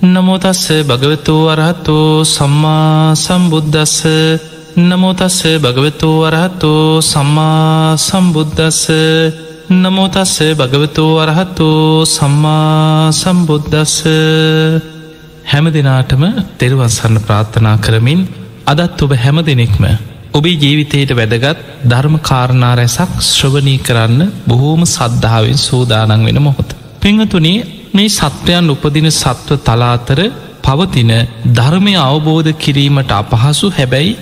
නමෝතස්ස භගවතු වරහතු සම්මා සම්බුද්ධස්ස නමෝතස්ස භගවතු වරහතු සම්මා සම්බුද්ධස්ස නමෝතස්ස භගවතු වරහතු සම්මා සම්බුද්ධස්ස හැම දෙනාටම තෙරුවන්සන්න ප්‍රාර්ථනා කරමින් අදත් ඔබ හැම දෙනෙක්ම ඔබේ ජීවිතයට වැදගත් ධර්ම කාරණා රැසක් ශ්‍රවණී කරන්න බොහෝම සද්ධාවෙන් සූදානන් වෙන මොහොත. පිංහතුනේ මේ සත්වයන් උපදින සත්ව තලාතර පවතින ධර්මය අවබෝධ කිරීමට අපහසු හැබැයි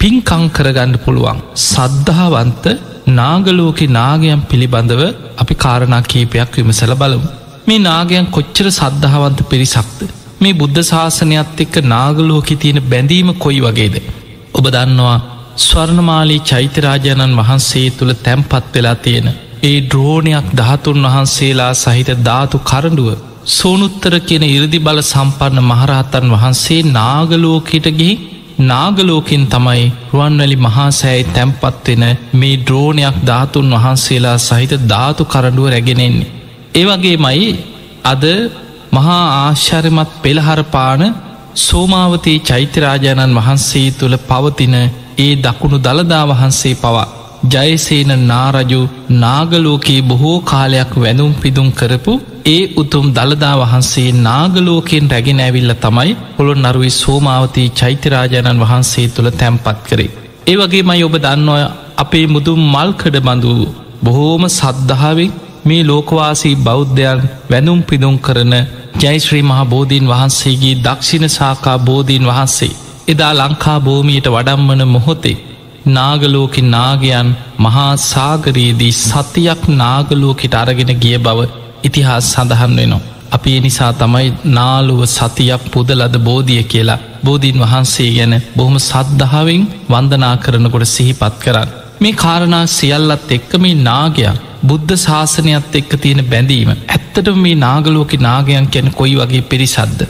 පින්කං කරගන්න පුළුවන්. සද්ධාවන්ත නාගලෝක නාගයන් පිළිබඳව අපි කාරණා කීපයක් විමසල බලමු. මේ නාගයන් කොච්චර සද්ධාවන්ත පිරිසක්ද. මේ බුද්ධ ශාසනයත් එක්ක නාගලෝකි තියෙන බැඳීම කොයි වගේද. ඔබ දන්නවා ස්වර්ණමාලී චෛත්‍යරාජාණන් වහන්සේ තුළ තැම්පත් වෙලා තියෙන ඒ ද්‍රෝණයක් ධාතුන් වහන්සේලා සහිත ධාතු කරඩුව සෝනුත්තර කියන ඉරදි බල සම්පන්න මහරහතන් වහන්සේ නාගලෝකයට ගිහි නාගලෝකින් තමයි රුවන්වැලි මහාසෑයි තැම්පත්වෙන මේ ද්‍රෝණයක් ධාතුන් වහන්සේලා සහිත ධාතු කරඩුව රැගෙනෙන්නේ. ඒවගේ මයි අද මහා ආශ්චර්යමත් පෙළහරපාන සෝමාවතී චෛත්‍යරාජාණන් වහන්සේ තුළ පවතින ඒ දකුණු දළදා වහන්සේ පවා ජයසේන නාරජු නාගලෝකයේ බොහෝ කාලයක් වැඳුම් පිදුම් කරපු ඒ උතුම් දළදා වහන්සේ නාගලෝකයෙන් රැගෙන ඇවිල්ල තමයි පොළොන් නරුවයි සෝමාවතී චෛත්‍යරාජාණන් වහන්සේ තුළ තැම්පත් කරේ. ඒ වගේ මයි ඔබ දන්නවය අපේ මුදුම් මල්කඩ බඳු බොහෝම සද්ධාවෙන් මේ ලෝකවාසී බෞද්ධයන් වැඳුම් පිදුම් කරන ජයිශ්‍රී මහා බෝධීන් වහන්සේගේ දක්ෂිණ සාකා බෝධීන් වහන්සේ එදා ලංකා භූමියයට වඩම්මන මොහොතේ නාගලෝකෙ නාගයන් මහා සාගරයේදී සතියක් නාගලෝකෙට අරගෙන ගිය බව ඉතිහාස් සඳහන් වෙනවා. අපි නිසා තමයි නාලුව සතියක් පුදලද බෝධිය කියලා බෝධීන් වහන්සේ ගැන බොහොම සද්ධාවෙන් වන්දනා කරනකොට සිහිපත් කරන්න. මේ කාරණා සියල්ලත් එක්ක මේ නාගයක් බුද්ධ ශාසනයත් එක්ක තියෙන බැඳීම ඇත්තට මේ නාගලෝක නාගයන් කැන කොයි වගේ පිරිසද්ද.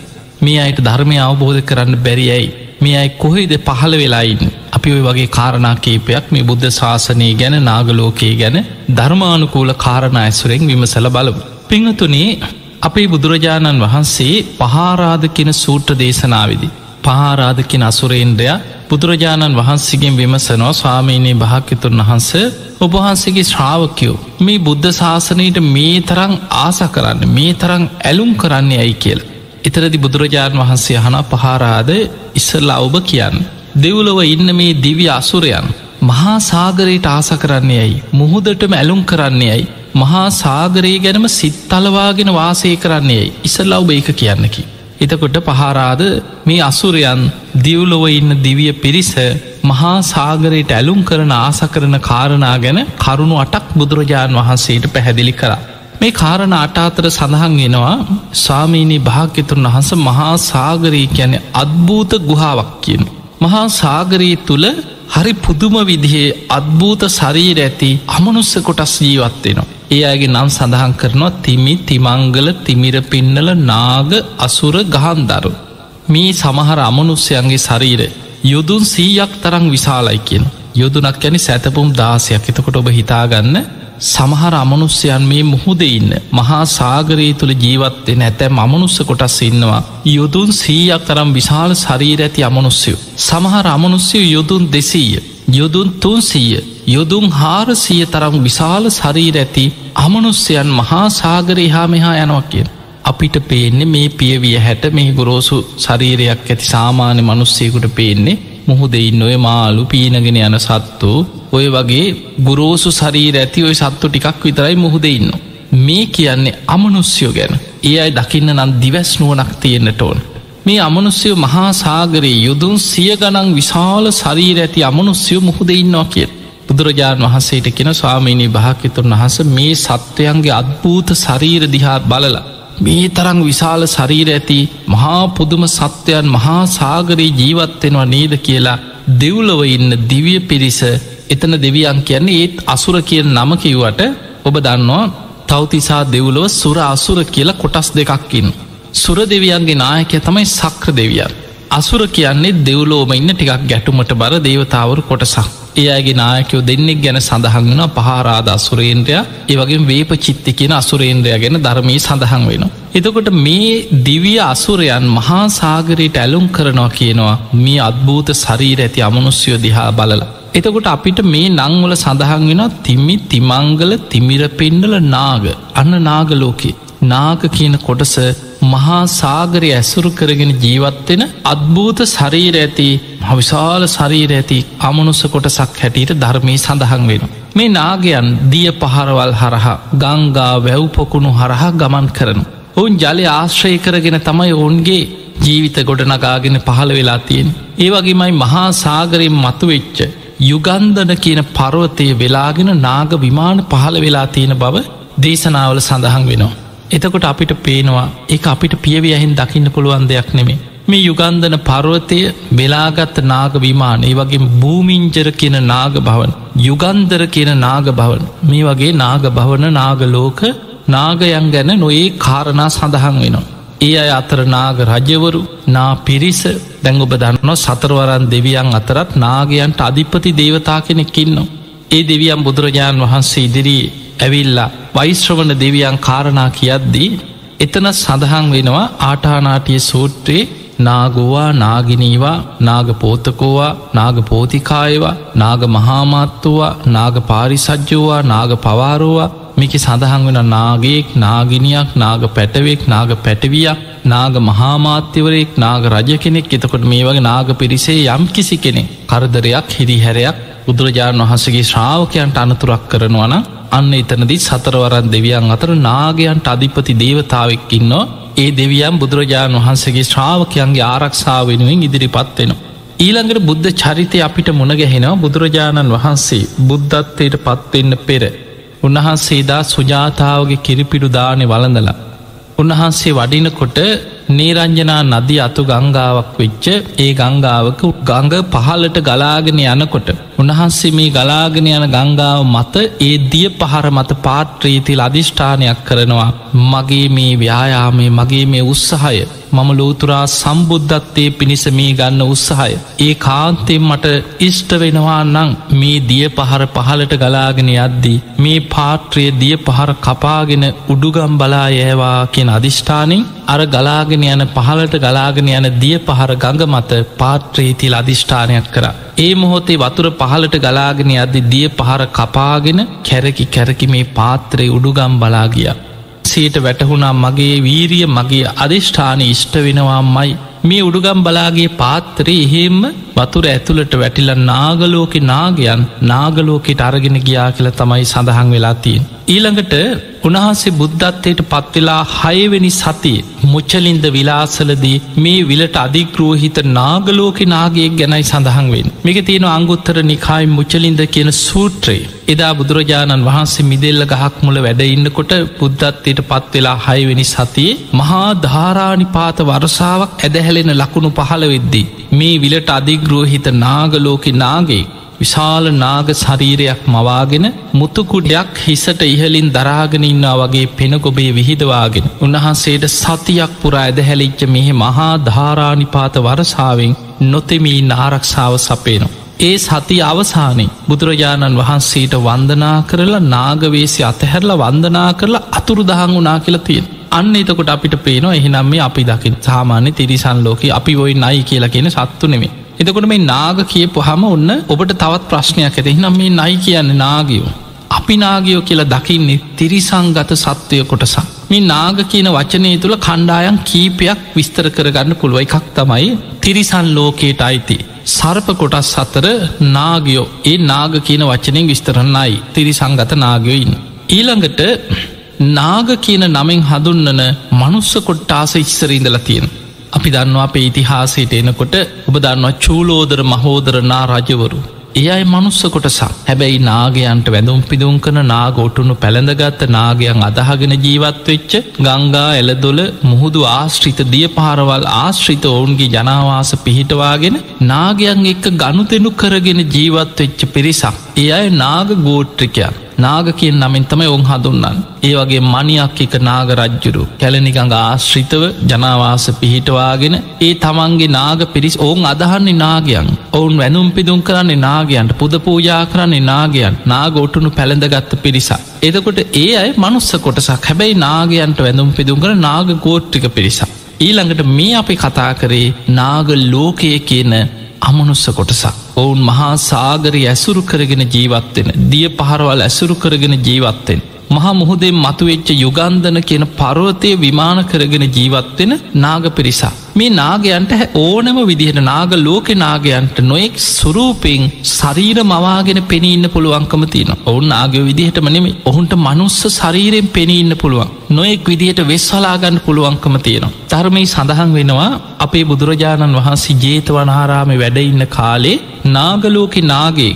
මේ අයට ධර්මය අවබෝධ කරන්න බැරියයි මේ අයි කොහෙද පහළ වෙලායින්න අපි ඔය වගේ කාරණා කේපයක් මේ බුද්ධ ශාසනය ගැන නාගලෝකයේ ගැන ධර්මානුකූල කාරණ ඇසුරෙන් විමසල බලමු. පිංහතුනේ අපේ බුදුරජාණන් වහන්සේ පහාරාධකින සූට්‍ර දේශනාවිදි. පහාරාධකින අසුරේන්ද්‍රයා බුදුරජාණන් වහන්සේගෙන් විමසනවා ස්වාමීනයේ භාක්‍යතුන් වහන්ස ඔබහන්සේගේ ශ්‍රාවකයෝ මේ බුද්ධ ශාසනයට මේ තරං ආස කරන්න මේ තරං ඇලුම් කරන්නේ ඇයි කියල. එතරදි බුදුරජාණන් වහන්සේ හන පහාරාද ඉස්සල්ලා ඔබ කියන්න. දෙව්ලොව ඉන්න මේ දිවි අසුරයන් මහා සාගරයට ආස කරන්නේ ඇයි මුහුදටම ඇලුම් කරන්නේ ඇයි මහා සාගරයේ ගැනම සිත්තලවාගෙන වාසය කරන්නේ ඇයි ඉසල්ලා ඔබ ඒක කියන්නකි. එතකොට පහාරාද මේ අසුරයන් දිව්ලොව ඉන්න දිවිය පිරිස මහා සාගරයට ඇලුම් කරන ආස කරන කාරණා ගැන කරුණු අටක් බුදුරජාණන් වහන්සේට පැහැදිලි කරා. මේ කාරණ අටාතර සඳහන් වෙනවා ස්වාමීනී භාග්‍යතුන් වහස මහා සාගරී කියැන අත්භූත ගුහාවක් කියන. මහා සාගරයේ තුළ හරි පුදුම විදිහේ අත්භූත ශරීර ඇති අමනුස්ස කොටස් ජීවත්වෙනවා. ඒ අගේ නම් සඳහන් කරනවා තිමි තිමංගල තිමිර පින්නල නාග අසුර ගහන්දරු. මේ සමහර අමනුස්්‍යයන්ගේ ශරීර යොදුන් සීයක් තරං විශාලයි කියෙන්. යොදුනක් යැනි සැතපුම් දාසයක් එතකොට ඔබ හිතාගන්න සමහර අමනුස්්‍යයන් මේ මුහුද ඉන්න මහා සාගරයේ තුළ ජීවත්වෙන ඇතැ අමනුස්ස කොටස් ඉන්නවා යොදුන් සීයක් තරම් විශාල ශරීර ඇති අමනුස්්‍යයෝ. සමහර අමනුස්්‍යය යොදුන් දෙසීය යොදුන් තුන්සීය යොදුන් හාරසීය තරම් විශාල ශරීර ඇති අමනුස්්‍යයන් මහා සාගරය හා මෙහා යනවා කියෙන්. අපිට පේන්නේ මේ පියවිය හැට මේ ගොරෝසු ශරීරයක් ඇති සාමාන්‍ය මනුස්සයකුට පේන්නේ මුහුදෙයින් ඔය මාලු පීනගෙන යන සත්තු ඔය වගේ ගුරෝසු සරීර ඇති ඔය සත්තු ටිකක් විතරයි මුහුදඉන්න. මේ කියන්නේ අමනුස්්‍යයෝ ගැන ඒ අයි දකින්න නම් දිවැස් නුවනක් තියෙන්න්නට ඕන්. මේ අමනුස්්‍යයෝ මහා සාගරයේ යුදුන් සිය ගනන් විශාල ශරීර ඇති අමනුස්්‍යයෝ මුහුදඉන්නවා කිය. බුදුරජාණන් වහන්සේට කෙන ස්වාමීණී භාකිතුන් වහස මේ සත්වයන්ගේ අත්භූත ශරීර දිහාත් බලලා. මේ තරං විශාල ශරීර ඇති මහා පුදුම සත්‍යයන් මහා සාගරයේ ජීවත්වෙනවා නේද කියලා දෙව්ලොව ඉන්න දිවිය පිරිස එතන දෙවියන් කියන්නේ ඒත් අසුර කියෙන් නම කිව්වට ඔබ දන්නවා තවතිසා දෙව්ලොව සුර අසුර කියලා කොටස් දෙකක්කින්. සුර දෙවියන්ගේ නායකය තමයි සක්‍ර දෙවියන්. අසුර කියන්නේ දෙව්ලෝම ඉන්න ටිකක් ගැටුමට බර දේවතාවරු කොටසක්. ඒ අගේ නායකයෝ දෙන්නෙක් ගැන සඳහන් වෙන පහරාද අසුරේන්ද්‍රයා ඒවගේ වේප චිත්ති කියෙන අසුරේන්ද්‍රය ගැන ධර්මී සඳහන් වෙනවා. එතකොට මේ දිවිය අසුරයන් මහා සාගරයට ඇලුම් කරනවා කියනවා මේ අත්භූත ශරීර ඇති අමනුස්්‍යයෝ දිහා බලලා. එතකොට අපිට මේ නංවල සඳහන් වෙන තිම්මි තිමංගල තිමිර පෙන්ඩල නාග අන්න නාගලෝකේ. නාග කියන කොටස මහා සාගරය ඇසුරු කරගෙන ජීවත්වෙන අත්භූත ශරීර ඇති හවිශාල ශරීර ඇති අමනුස්ස කොටසක් හැටියට ධර්මී සඳහන් වෙන. මේ නාගයන් දිය පහරවල් හරහා ගංගා වැව්පොකුණු හරහා ගමන් කරනු. ඔවුන් ජලය ආශ්‍රය කරගෙන තමයි ඔවුන්ගේ ජීවිත ගොඩනගාගෙන පහළ වෙලා තියෙන්. ඒවගේමයි මහා සාගරයෙන් මතුවෙච්ච. යුගන්දන කියන පරවතය වෙලාගෙන නාග විමාන පහළ වෙලා තියෙන බව දේශනාවල සඳහන් වෙනවා. එතකොට අපිට පේනවා ඒ අපිට පියවියහින් දකින්න පුළුවන් දෙයක් නෙමේ. මේ යුගන්දන පර්වතය වෙලාගත්ත නාග විමාන ඒ වගේ භූමිංජර කියන නාග භවන් යුගන්දර කියන නාග භවන් මේ වගේ නාග භවන නාගලෝක නාගයන් ගැන නොඒ කාරණා සඳහන් වෙනවා. ඒ අය අතර නාග රජවරු නා පිරිස දැං ඔබ දන්නව සතරවරන් දෙවියන් අතරත් නාගයන්ට අධිපති දේවතා කෙනෙක්කින්නවා. ඒ දෙවියන් බුදුරජාණන් වහන්සේ ඉදිරියේ ඇවිල්ලා වෛශ්‍රවණ දෙවියන් කාරණා කියද්දී එතන සඳහන් වෙනවා ආටානාටිය සූත්‍රයේ නාගෝවා නාගිනීවා නාග පෝතකෝවා නාග පෝතිකායවා නාග මහාමාත්තුවා නාග පාරිසජ්ජෝවා නාග පවාරෝවා මේක සඳහන් වෙන නාගේක් නාගිනියක් නාග පැටවෙක් නාග පැටවියක් නාග මහාමාත්‍යවරයෙක් නාග රජ කෙනෙක්. එතකොට මේ වගේ නාග පිරිසේ යම් කිසි කෙනෙ කරදරයක් හිරිහැරයක් බුදුරජාණන් වහසගේ ශ්‍රාවකයන්ට අනතුරක් කරනවන අන්න එතනදි සතරවරන් දෙවියන් අතර නාගයන්ට අධිපති දේවතාවෙක්කින්නවා ඒ දෙවියන් බුදුරජාණන් වහන්සේගේ ශ්‍රාවකයන්ගේ ආරක්ෂාව වෙනුවෙන් ඉදිරිපත් වෙන. ඊළඟට බුද්ධ චරිතය අපිට මුණගැහෙනවා බුදුරජාණන් වහන්සේ බුද්ධත්වයට පත්වෙන්න පෙර. උන්වහන්සේදා සුජාතාවගේ කිරිපිඩු දානෙ වලඳලා. උන්වහන්සේ වඩිනකොට නේරංජනා නදී අතු ගංගාවක් වෙච්ච ඒ ගංගාවක ගඟ පහලට ගලාගෙන යනකොට උන්වහන්සේ මේ ගලාගෙන යන ගංගාව මත ඒ දිය පහර මත පාත්‍රීතිල් අධිෂ්ඨානයක් කරනවා. මගේ මේ ව්‍යායාමේ මගේ මේ උත්සාහය මම ලෝතුරා සම්බුද්ධත්තය පිණිස මේ ගන්න උත්සාහය ඒ කාන්තෙන් මට ඉෂ්ට වෙනවා නං මේ දිය පහර පහලට ගලාගෙන යද්දී මේ පාත්‍රය දිය පහර කපාගෙන උඩුගම් බලා යෑවා කියෙන අධිෂ්ඨානින් අර ගලාගෙන යන පහලට ගලාගෙන යන දිය පහර ගඟ මත පාත්‍රේතිල් අධිෂ්ඨානයක් කර. ඒ මොහොතේ වතුර පහලට ගලාගෙන අදදි දිය පහර කපාගෙන කැරකි කැරකි මේ පාත්‍රයේ උඩුගම් බලාගිය. සේට වැටහුණා මගේ වීරිය මගේ අධිෂ්ඨාන ඉෂ්ට වෙනවා මයි මේ උඩුගම් බලාගේ පාත්තරේ එහෙම්ම වතුර ඇතුළට වැටිල නාගලෝක නාගයන් නාගලෝකෙට අරගෙන ගියා කියලා තමයි සඳහන් වෙලා තියෙන්. ඊළඟට උන්හන්සේ බුද්ධත්වයට පත්වෙලා හයවෙනි සතිය මුච්චලින්ද විලාසලදී මේ විලට අධිග්‍රෝහිත නාගලෝක නාගයෙක් ගැනයි සඳහන්වෙන් මේක තියෙන අංගුත්තර නිකායි මුචලින්ද කියන සූත්‍රයේ. එදා බුදුරජාණන් වහන්සේ මිදෙල්ල ගහක් මුල වැඩඉන්නකොට බුද්ධත්වයට පත්වෙලා හයවෙනි සතියේ මහා ධාරානිපාත වරසාාවක් ඇදහැලෙන ලකුණු පහළ වෙද්දී මේ විලට අධිග්‍රෝහිත නාගලෝක නාගේ විශාල නාග ශරීරයක් මවාගෙන මුතුකුඩයක් හිසට ඉහලින් දරාගෙන ඉන්නා වගේ පෙනගොබේ විහිදවාගෙන උන්වහන්සේට සතියක් පුරා ඇදහැලිච්ච මෙහෙ මහා ධාරානිපාත වරසාාවෙන් නොතෙමී නාරක්ෂාව සපේනවා. ඒ සති අවසානයේ බුදුරජාණන් වහන්සේට වන්දනා කරලා නාගවේසි අතහැරලා වන්දනා කරලා අතුරු දහං වුනා කියලා තියෙන. අන්න එතකොට අපිට පේනවා එහිනම් මේ අපි දකිින් සාමාන්‍ය තිරිසන් ලෝක අපි ඔයි නයි කියලා කියෙන සත්තු නෙමේ එතකොට මේ නාග කියපු හම ඔන්න ඔබට තවත් ප්‍රශ්නයක් ඇති හිනම් මේ නයි කියන්න නාගියෝ. අපි නාගයෝ කියලා දකින්නේ තිරිසංගත සත්වය කොටසක්. මේ නාග කියන වචනය තුළ කණ්ඩායන් කීපයක් විස්තර කරගන්න පුළුව එකක් තමයි තිරිසන් ලෝකයට අයිති. සර්ප කොටස් අතර නාගයෝ ඒ නාග කියන වචනෙන් විස්තරන්නයි තිරිසංගත නාගයොයින්. ඊළඟට නාග කියන නමෙන් හඳුන්නන මනුස්ස කොට්ටාස ඉස්සරීඳල තියෙන. අපි දන්නවා අපේ ඉතිහාසයට එනකොට ඔබ දන්නවා චූලෝදර මහෝදරනා රජවරු. ඒ අයි මනුස්ස කොටසක් හැබැයි නාගයන්ට වැඳුම් පිදුම් කන නාගෝටුණු පැළඳගත්ත නාගයන් අදහගෙන ජීවත්වෙච්ච ගංගා එලදොල මුහුදු ආශ්‍රිත දිය පාරවල් ආශ්‍රිත ඔවුන්ගේ ජනවාස පිහිටවාගෙන නාගයන් එක්ක ගනුතෙනු කරගෙන ජීවත්වෙච්ච පිරිසක්. ඒ අය නාග ගෝට්‍රිකයන් නාග කියෙන් නමින් තමයි ඔවන් හදුන්නන් ඒ වගේ මනියක් එක නාග රජ්ජුරු. කැලනිකඟ ආශ්‍රිතව ජනවාස පිහිටවාගෙන ඒ තමන්ගේ නාග පිරිස් ඔවුන් අදහන්නේ නාගයන්. ඔවුන් වැනුම් පිදුම් කරන්නේ නාගයන්ට. පුද පූජා කරන්නේ නාගයන්. නාග ඔටුනු පැළඳගත්ත පිරිසක්. එදකොට ඒ අයි මනුස්ස කොටසක්. හැබැයි නාගයන්ට වැඳුම් පිදුම් කර නාග ගෝට්ටික පිරිසක්. ඊළඟට මේ අපි කතා කරේ නාග ලෝකය කියන අමනුස්ස කොටසක්. ඔවුන් මහා සාගරය ඇසුරු කරගෙන ජීවත්වෙන දිය පහරවල් ඇසුරු කරගෙන ජීවත්වෙන් මහා මුහුදේ මතුවෙච්ච යුගන්ධන කියන පරවතය විමාන කරගෙන ජීවත්වෙන නාග පිරිසා. මේ නාගයන්ට ඕනම විදිහට නාග ලෝක නාගයන්ට නොෙක් සුරූපෙන් ශරීර මවාගෙන පෙනීන්න පුළුවන්කම තියෙන ඔවුන් නාග විදිහට මනෙමේ ඔහුන්ට මනුස්ස ශරීරයෙන් පෙනීන්න පුළුවන් නොෙක් විදිහට වෙස්වලාගන්න පුළුවන්කම තියෙනවා. ධර්මයි සඳහන් වෙනවා අපේ බුදුරජාණන් වහන්සේ ජේතවනහාරාම වැඩඉන්න කාලේ නාගලෝක නාගේ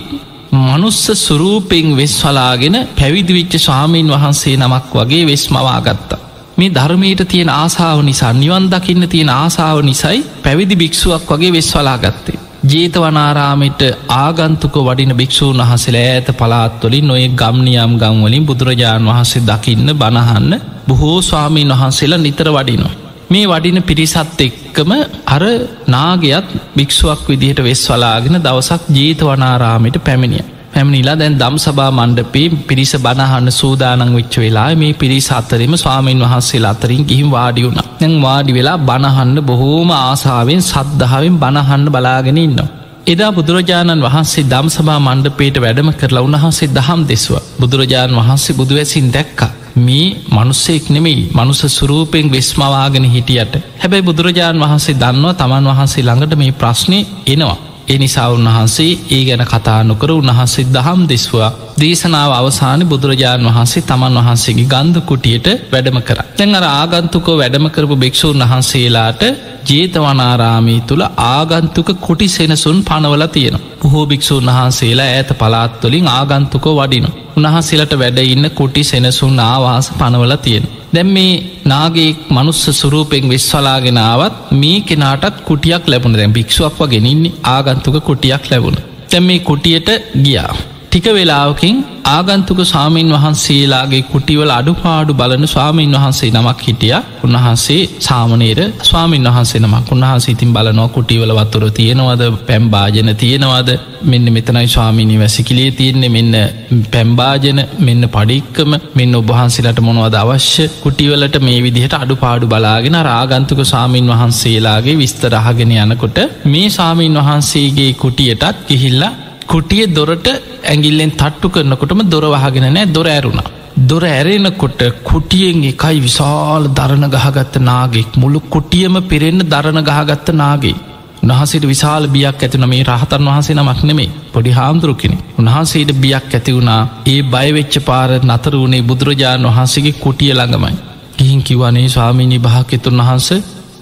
මනුස්ස සුරූපෙන් වෙස් වලාගෙන පැවිදිවිච්ච ශාමීන් වහන්සේ නමක් වගේ වෙස් මවාගත්තා. මේ ධර්මයට තියෙන ආසාාව නිසා නිවන් දකින්න තියෙන ආසාාව නිසයි පැවිදි භික්ෂුවක් වගේ වෙස් වලා ගත්තේ. ජේතවනාරාමට ආගන්තුක වඩින භික්‍ෂූන් වහසල ඇත පලාත්වලින් නොය ගම්නියම් ගම්වලින් බුදුරජාණන් වහන්සේ දකින්න බණහන්න බොහෝ ස්වාමීන් වහන්සේලා නිතර වඩිනවා. මේ වඩින පිරිසත් එක්කම අර නාගයත් භික්ෂුවක් විදිහට වෙස් වලාගෙන දවසක් ජීතවනාරාමයට පැමිණිය. පැමිණිලා දැන් දම් සභා මණ්ඩපේ පිරිස බණහන්න සූදානං වෙච්ච වෙලා මේ පිරිස අතරෙම ස්වාමීන් වහන්සේ අතරින් ගිහිම් වාඩි වුණ දැන් වාඩි වෙලා බණහන්න බොහෝම ආසාාවෙන් සද්ධාවෙන් බණහන්න බලාගෙන ඉන්නවා. එදා බුදුරජාණන් වහන්සේ දම් සභා මණ්ඩපේට වැඩම කරලා උන්වහන්සේ දහම් දෙස්ව බුදුරජාණන් වහන්සේ බුදුවැසින් දැක්කා. මේ මනුස්සෙක් නෙමෙයි මනුස සුරූපෙන් වෙස්මවාගෙන හිටියට හැබැයි බුදුරජාණන් වහන්සේ දන්නවා තමන් වහන්සේ ළඟට මේ ප්‍රශ්නය එනවා. එනිසා උන්වහන්සේ ඒ ගැන කතා නොකර උන්වහන්සේ දහම් දෙස්වා දේශනාව අවසාන බුදුරජාණන් වහන්සේ තමන් වහන්සේගේ ගන්ධ කුටියට වැඩම කර. තැන් අර ආගන්තුකෝ වැඩම කරපු භික්‍ෂූන් වහන්සේලාට ජේතවනාරාමී තුළ ආගන්තුක කුටි සෙනසුන් පනවල තියෙන. බොහෝ භික්‍ෂූන් වහන්සේලා ඇත පලාත්වලින් ආගන්තුකෝ වඩිනු. උන්වහන්සේලට වැඩ ඉන්න කුටි සෙනසුන් ආවාස පනවල තියෙන. දැම් මේ නාගේ මනුස්ස සුරූපෙන් විශ්වලාගෙනාවත් මේ කෙනාටත් කුටියක් ලැබුණ දැන් භික්ෂුවක් වගෙනන්නේ ආගන්තුක කුටියක් ලැබුණ. තැම් මේ කුටියට ගියා. ටික වෙලාවකින් ආගන්තුක ස්වාමීන් වහන්සේලාගේ කුටිවල අඩුපාඩු බලන ස්වාමීන් වහන්සේ නමක් හිටිය. උන්වහන්සේ සාමනේර ස්වාමීන් වහන්සේ නමක්. උන්වහන්සේ ඉතින් බලනවා කුටිවල වතුර තියෙනවද පැම්බාජන තියෙනවද? මෙන්න මෙතනයි ස්වාමිනී වැසිකිලේ තියෙන්නේ. මෙන්න පැම්බාජන මෙන්න පඩික්කම මෙන්න ඔබහන්සේලට මොනවද අවශ්‍ය? කුටිවලට මේ විදිහට අඩුපාඩු බලාගෙන රාගන්තුක ස්වාමීන් වහන්සේලාගේ විස්තරහගෙන යනකොට මේ ස්වාමීන් වහන්සේගේ කුටියටත් ගිහිල්ලා කුටිය දොරට ඇගිල්ලෙන් තට්ටු කරනකොටම දොරවහගෙන නෑ දොර ඇරුණා. දොර ඇරෙනකොට කුටියෙන් එකයි විශාල දරණ ගහගත්ත නාගෙක් මුළු කුටියම පිරෙන්න්න දරණ ගහගත්ත නාගේ. උන්හසට විශාල බියක් ඇතින මේ රහතන් වහන්සේ නමක් නෙමේ පොඩි හාමුදුරුකෙන උන්හන්සේට බියක් ඇති වුණා ඒ බයවෙච්ච පාර නතර වුණේ බුදුරජාණන් වහන්සේගේ කුටිය ළඟමයි. ගිහින් කිවනේ ස්වාමීණී භාකෙතුන් වහන්ස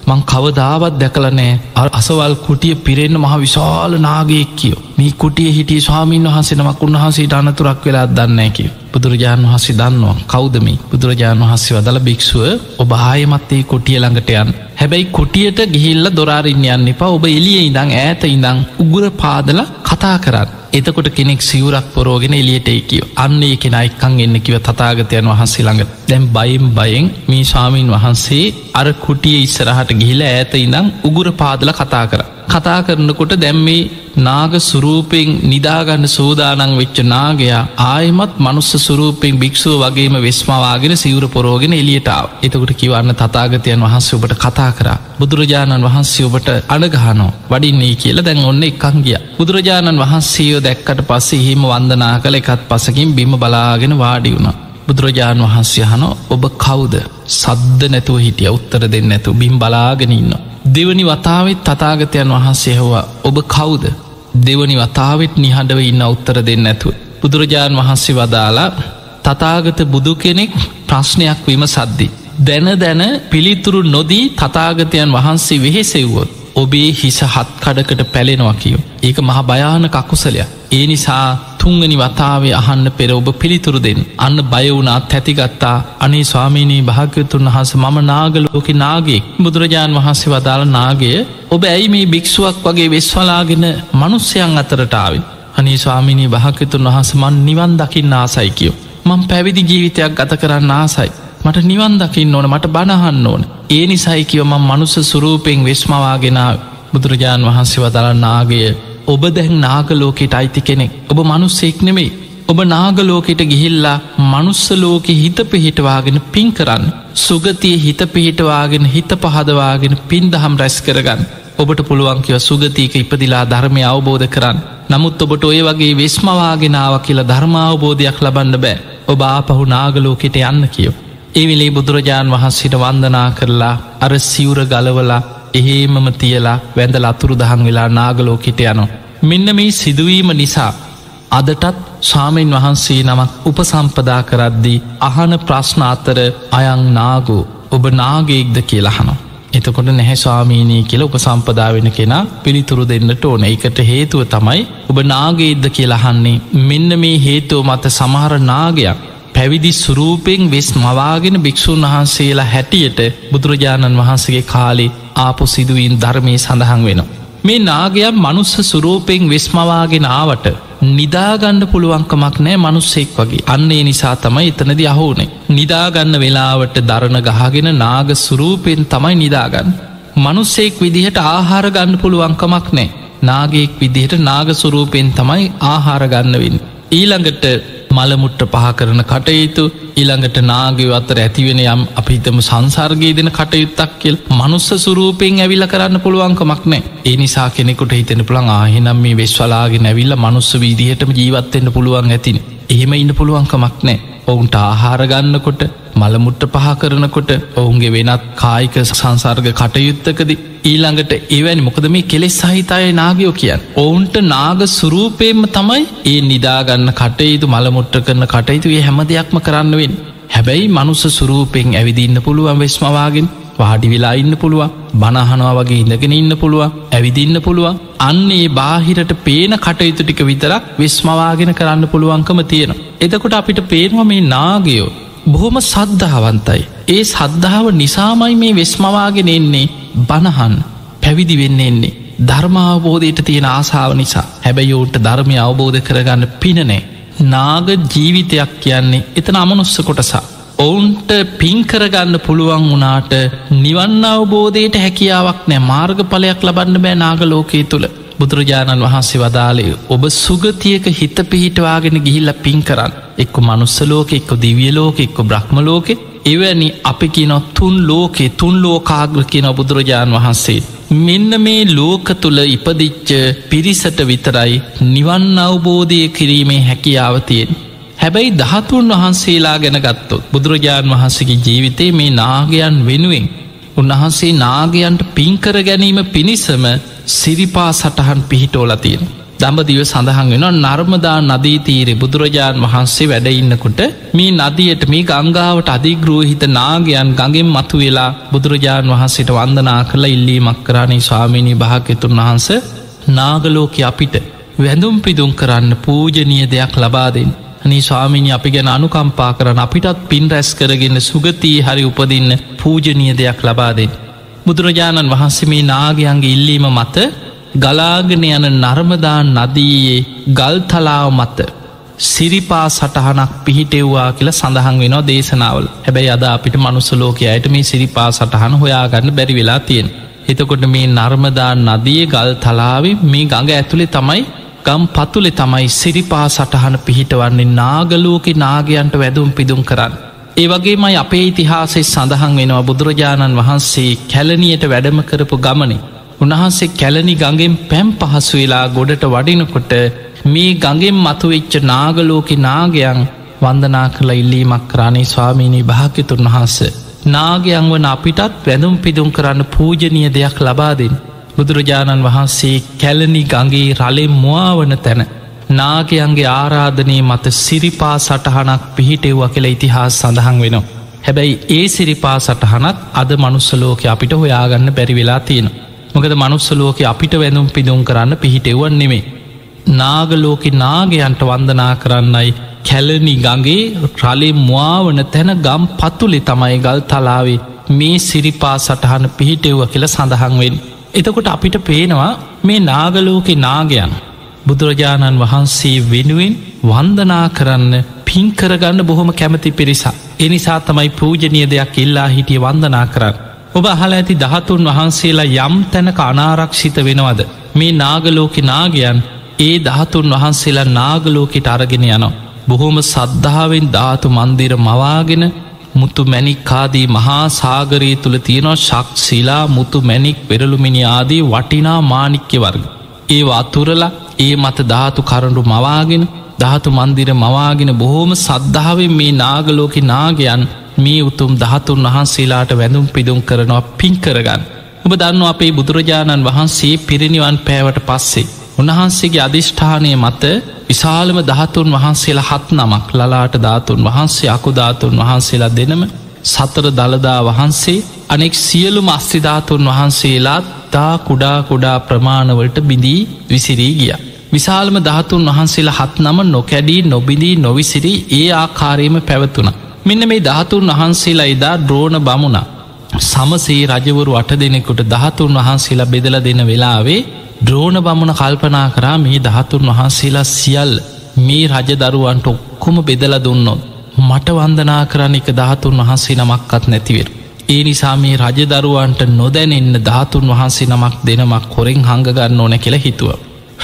මං කවදාවත් දැකලනෑ අසවල් කුටිය පිරෙන්න්න මහ විශාල නාගයෙක් කියෝ. මේ කුටිය හිටිය ස්වාමීන් වහන්සේනමක් උන්වහන්සේට අනතුරක් වෙලා දන්නෑ කිය. බුදුරජාණන් වහන්සේ දන්නවා කෞදමි බුදුරජාණන් වහන්සේ වදල භික්ෂුව ඔබ ආයමත්තේ කොටිය ළඟටයන් හැබැයි කොටියට ගිහිල්ල දොරාරින්න යන්න එපා. ඔබ එලිය ඉඳං ඈත ඉඳං උගුර පාදල කතා කරන්න. එතකොට කෙනෙක් සිවරක් පොරෝගෙන එලියට එකකිව අන්න ඒ කෙන එක්කං එන්න කිව තතාගතයන් වහන්සේ ළඟ. දැම් බයිම් බයෙන් මේ ශාමීන් වහන්සේ අර කුටිය ඉස්සරහට ගිහිල ඇත ඉඳං උගුර පාදල කතා කර. කතා කරනකොට දැම්මේ නාග සුරූපෙන් නිදාගන්න සූදානං වෙච්ච නාගයා ආයමත් මනුස්ස සුරූපෙන් භික්ෂුව වගේම වෙස්මවාගෙන සිවර පොරෝගෙන එලියටාව එතකට කිවන්න තතාගතයන් වහන්සේ ඔබට කතා කර. බුදුරජාණන් වහන්සේ ඔබට අඩගහනෝ වඩින්නේ කියල දැන් ඔන්න එකං ගිය. බුදුරජාණන් වහන්සේයෝ දැක්කට පස්සේ හිම වන්දනා කළ එකත් පසකින් බිම බලාගෙන වාඩි වුණ. බුදුරජාණන් වහන්සේ හනෝ ඔබ කවුද? සද්ද නැතුව හිටිය උත්තර දෙන්න ඇතු බිම් බලාගෙන ඉන්නවා. දෙවනි වතාවත් තතාගතයන් වහන්සේ හවා ඔබ කවුද දෙවනි වතාවත් නිහඬව ඉන්න උත්තර දෙන්න ඇතුව. බුදුරජාණන් වහන්සේ වදාලා තතාගත බුදු කෙනෙක් ප්‍රශ්නයක් වීම සද්දි. දැන දැන පිළිතුරු නොදී තතාගතයන් වහන්සේ වෙහෙසෙව්වොත් ඔබේ හිස හත් කඩකට පැලෙනවා කියෝ. ඒක මහ භයාන කකුසලයක්. ඒ නිසා තුංගනි වතාවේ අහන්න පෙර ඔබ පිළිතුරු දෙෙන් අන්න බයවුනාත් ඇතිගත්තා. අනේ ස්වාමීනී භාග්‍යතුන් වහස මම නාගලෝක නාගේ බුදුරජාණන් වහන්සේ වදාළ නාගය ඔබ ඇයි මේ භික්ෂුවක් වගේ වෙස්වලාගෙන මනුස්්‍යයන් අතරටාව අනේ ස්වාමිනී භාග්‍යතුන් වහස මන් නිවන් දකින්න ආසයි කියෝ. මං පැවිදි ජීවිතයක් ගත කරන්න ආසයි. මට නිවන් දකින්න ඕන මට බණහන්න ඕන. ඒ නිසයි කියව මං මනුස්ස සුරූපෙන් වෙස්මවාගෙනාව බුදුරජාණන් වහන්සේ වදරන්න ආගය ඔබ දැන් නාගලෝකෙට අයිති කෙනෙක්. ඔබ මනුස්සෙක් නෙමෙයි. ඔබ නාගලෝකෙට ගිහිල්ලා මනුස්සලෝකෙ හිත පිහිටවාගෙන පින් කරන්න. සුගතිය හිත පිහිටවාගෙන හිත පහදවාගෙන පින් දහම් රැස් කරගන්න. ඔබට පුළුවන්කිව සුගතියක ඉපදිලා ධර්මය අවබෝධ කරන්න. නමුත් ඔබට ඔය වගේ වෙස්මවාගෙනාව කියලා ධර්මාවබෝධයක් ලබන්න බෑ. ඔබ ආපහු නාගලෝකෙට යන්න කියෝ. එවිලේ බුදුරජාණන් වහන්සිට වන්දනා කරලා අර සිවුර ගලවලා එහෙමම තියලා වැඳල අතුරු දහන් වෙලා නාගලෝකිට යනො. මෙන්න මේ සිදුවීම නිසා අදටත් ස්වාමීන් වහන්සේ නමක් උපසම්පදා කරද්දී අහන ප්‍රශ්න අතර අයං නාගෝ ඔබ නාගේක්ද කියලහනවා. එතකොට නැහැ ස්වාමීනී කියල උපසම්පදාවෙන කෙනා පිළිතුරු දෙන්නට ඕන එකට හේතුව තමයි ඔබ නාගේද්ද කියලහන්නේ මෙන්න මේ හේතුව මත සමහර නාගයක් පැවිදි සුරූපෙන් වෙස් මවාගෙන භික්‍ෂූන් වහන්සේලා හැටියට බුදුරජාණන් වහන්සගේ කාලේ ආපු සිදුවීන් ධර්මය සඳහන් වෙනවා. මේ නාගයක් මනුස්ස සුරූපෙන් වෙස්මවාගෙන ආවට නිදාගන්න පුළුවන්කමක් නෑ මනුස්සෙක් වගේ අන්නේ නිසා තමයි එතනද අහෝනේ. නිදාගන්න වෙලාවට දරණ ගහගෙන නාග සුරූපෙන් තමයි නිදාගන්න. මනුස්සෙක් විදිහට ආහාර ගන්න පුළුවන්කමක් නෑ. නාගෙක් විදිහට නාග සුරූපෙන් තමයි ආහාරගන්නවෙන්. ඊළඟට මළමුට්ට පහ කරන කටයුතු ඊළඟට නාගව අතර ඇතිවෙන යම් අපිතම සංසර්ගය දෙන කටයුත්තක් කියල් මනුස්ස සුරූපයෙන් ඇවිල්ල කරන්න පුළුවන්කමක් නෑ ඒ නිසා කෙනෙකුට හිතෙන පුළන් ආහෙනම් මේ වෙස්වලාගේ නැවිල්ල මනුස්ස වීදිහටම ජීවත්වෙන්න පුළුවන් ඇතින්. එහෙම ඉන්න පුළුවන්කමක් නෑ ඔවුන්ට ආහාරගන්නකොට මළමුට්ට පහ කරනකොට ඔවුන්ගේ වෙනත් කායික සංසර්ග කටයුත්තකද ඊළඟට ඒවැනි මොකද මේ කෙලෙස් සහිතය නාගයෝ කියන්. ඔවුන්ට නාග සුරූපයම තමයි ඒ නිදාගන්න කටයුතු මළමුට්ට කරන කටයුතු ඒ හැම දෙයක්ම කරන්නවෙන්. හැබැයි මනුස සුරූපෙන් ඇවිදින්න පුළුවන් වෙස්මවාගෙන් වාඩි වෙලා ඉන්න පුළුවන් බණහනවා වගේ ඉඳගෙන ඉන්න පුළුවන් ඇවිදින්න පුළුවන් අන්නේ බාහිරට පේන කටයුතු ටික විතරක් විස්මවාගෙන කරන්න පුළුවන්කම තියෙන. එතකොට අපිට පේනවා මේ නාගයෝ බොහොම සද්ධාවන්තයි. ඒ සද්ධාව නිසාමයි මේ වෙස්මවාගෙන එන්නේ බණහන් පැවිදි වෙන්න එන්නේ. ධර්මාවබෝධයට තියෙන ආසාාව නිසා හැබැයිෝන්ට ධර්මය අවබෝධ කරගන්න පිනනෑ. නාග ජීවිතයක් කියන්නේ එතන අමනුස්ස කොටසා. ඔවුන්ට පින්කරගන්න පුළුවන් වනාට නිවන්න අවබෝධයට හැකියාවක් නෑ මාර්ගඵලයක් ලබන්න බෑ නාග ලෝකයේ තුළ බුදුරජාණන් වහන්සේ වදාලේ ඔබ සුගතියක හිත පිහිටවාගෙන ගිහිල්ල පින් කරන්න. එක්ක මනුස්සලෝක එක්ක දිවියලෝක එක්ක බ්‍රහ්මලෝකෙ එවැනි අපි කියන තුන් ලෝකෙ තුන් ලෝකාග්‍ර කියන බුදුරජාණන් වහන්සේ මෙන්න මේ ලෝක තුළ ඉපදිච්ච පිරිසට විතරයි නිවන් අවබෝධය කිරීමේ හැකියාවතියෙන් හැබැයි දහතුන් වහන්සේලා ගැන ගත්තොත් බුදුරජාණන් වහන්සේගේ ජීවිතේ මේ නාගයන් වෙනුවෙන් උන්වහන්සේ නාගයන්ට පින්කර ගැනීම පිණිසම සිරිපා සටහන් පිහිටෝලතියෙන්. දඹදිව සඳහන් වෙන නර්මදා නදීතීරෙ බුදුරජාණන් වහන්සේ වැඩඉන්නකොට මේ නදියට මේ ගංගාවට අධිග්‍රෝහිත නාගයන් ගඟෙන් මතු වෙලා බුදුරජාණන් වහන්සේට වන්දනා කරලා ඉල්ලීමක් කරන්නේ ස්වාමිණී භාග්‍යතුන් වහන්ස නාගලෝක අපිට වැඳුම් පිදුම් කරන්න පූජනීය දෙයක් ලබාදෙන් අනි ස්වාමිනි අපි ගැන අනුකම්පා කරන අපිටත් පින් රැස් කරගෙන සුගතී හරි උපදින්න පූජනීය දෙයක් ලබාදෙන්. බුදුරජාණන් වහන්සේ මේ නාගයන්ගේ ඉල්ලීම මත ගලාගෙන යන නර්මදා නදීයේ ගල්තලාව මත සිරිපා සටහනක් පිහිටෙව්වා කියලා සඳහන් වෙනවා දේශනාවල් හැබැයි අද අපිට මනුස්සලෝකයට මේ සිරිපා සටහන හොයාගන්න බැරි වෙලා තියෙන. එතකොට මේ නර්මදා නදිය ගල් තලාවේ මේ ගඟ ඇතුළේ තමයි ගම් පතුලෙ තමයි සිරිපා සටහන පිහිටවන්නේ නාගලෝක නාගයන්ට වැදුම් පිදුම් කරන්න. ඒ වගේ මයි අපේ ඉතිහාසේ සඳහන් වෙනවා බුදුරජාණන් වහන්සේ කැලනියට වැඩම කරපු ගමනේ. උන්වහන්සේ කැලනි ගඟෙන් පැම් පහසු වෙලා ගොඩට වඩිනකොට මේ ගඟෙන් මතුවෙච්ච නාගලෝක නාගයන් වන්දනා කළ ඉල්ලීමක් කරාණේ ස්වාමීණී භාග්‍යතුන් වහන්ස. නාගයන් වන අපිටත් වැදුම් පිදුම් කරන්න පූජනීය දෙයක් ලබාදෙන්. බුදුරජාණන් වහන්සේ කැලනි ගගේ රලෙ මුවාවන තැන නාගයන්ගේ ආරාධනය මත සිරිපා සටහනක් පිහිටෙව්ව කියල ඉතිහාස් සඳහන් වෙනවා. හැබැයි ඒ සිරිපා සටහනත් අද මනුස්සලෝක අපිට හොයාගන්න බැරි වෙලා තියෙන. මොකද මනුස්සලෝක අපිට වැඳුම් පිදුම් කරන්න පිහිටෙව්වන් නෙමේ. නාගලෝක නාගයන්ට වන්දනා කරන්නයි කැලනි ගගේ රලේ මුවාවන තැන ගම් පතුලෙ තමයි ගල් තලාවේ මේ සිරිපා සටහන පිහිටෙව්ව කියල සඳහන්වෙන්. එතකොට අපිට පේනවා මේ නාගලෝකෙ නාගයන් බුදුරජාණන් වහන්සේ වෙනුවෙන් වන්දනා කරන්න පින් කරගන්න බොහොම කැමති පිරිසා. එනිසා තමයි පූජනය දෙයක් ඉල්ලා හිටිය වන්දනා කරන්න. ඔබ අහල ඇති දහතුන් වහන්සේලා යම් තැනක අනාරක්ෂිත වෙනවද. මේ නාගලෝක නාගයන් ඒ දහතුන් වහන්සේලා නාගලෝකට අරගෙන යනවා. බොහොම සද්ධාවෙන් ධාතු මන්දිර මවාගෙන මුතු මැනික්කාදී මහා සාගරයේ තුළ තියෙනවා ශක්ෂිලා මුතු මැනික් පෙරළුමිනි ආදී වටිනා මානික්‍ය වර්ග. ඒ අතුරලා ඒ මත ධාතු කරඩු මවාගෙන ධාතු මන්දිර මවාගෙන බොහෝම සද්ධාවෙන් මේ නාගලෝක නාගයන් මේ උතුම් දහතුන් වහන්සේලාට වැඳුම් පිදුම් කරනවා පින් කරගන්න. ඔබ දන්න අපේ බුදුරජාණන් වහන්සේ පිරිනිවන් පෑවට පස්සේ. උන්වහන්සේගේ අධිෂ්ඨානය මත විශාලම දහතුන් වහන්සේලා හත් නමක් ලලාට ධාතුන් වහන්සේ අකුධාතුන් වහන්සේලා දෙනම සතර දළදා වහන්සේ අනෙක් සියලුම අස්තිධාතුන් වහන්සේලාත් තා කුඩා කුඩා ප්‍රමාණවලට බිඳී විසිරී ගිය. විශාලම ධාතුන් වහන්සේලා හත් නම නොකැඩී නොබිඳී නොවිසිරී ඒ ආකාරයම පැවතුන. මෙන්න මේ ධාතුන් වහන්සේලා එදා ද්‍රෝණ බමුණ. සමසේ රජවරු අට දෙනෙකුට දහතුන් වහන්සේලා බෙදල දෙන වෙලාවේ ද්‍රෝණ බමුණ කල්පනා කරා මේ දහතුන් වහන්සේලා සියල් මේ රජදරුවන්ට ඔක්කොම බෙදල දුන්නොත්. මට වන්දනා කරන්න එක දහතුන් වහන්සේ නමක්කත් නැතිවෙර. ඒ නිසා මේ රජදරුවන්ට නොදැනෙන්න ධාතුන් වහන්සේ නමක් දෙනමක් කොරෙන් හඟගන්න ඕන කියලා හිතුව.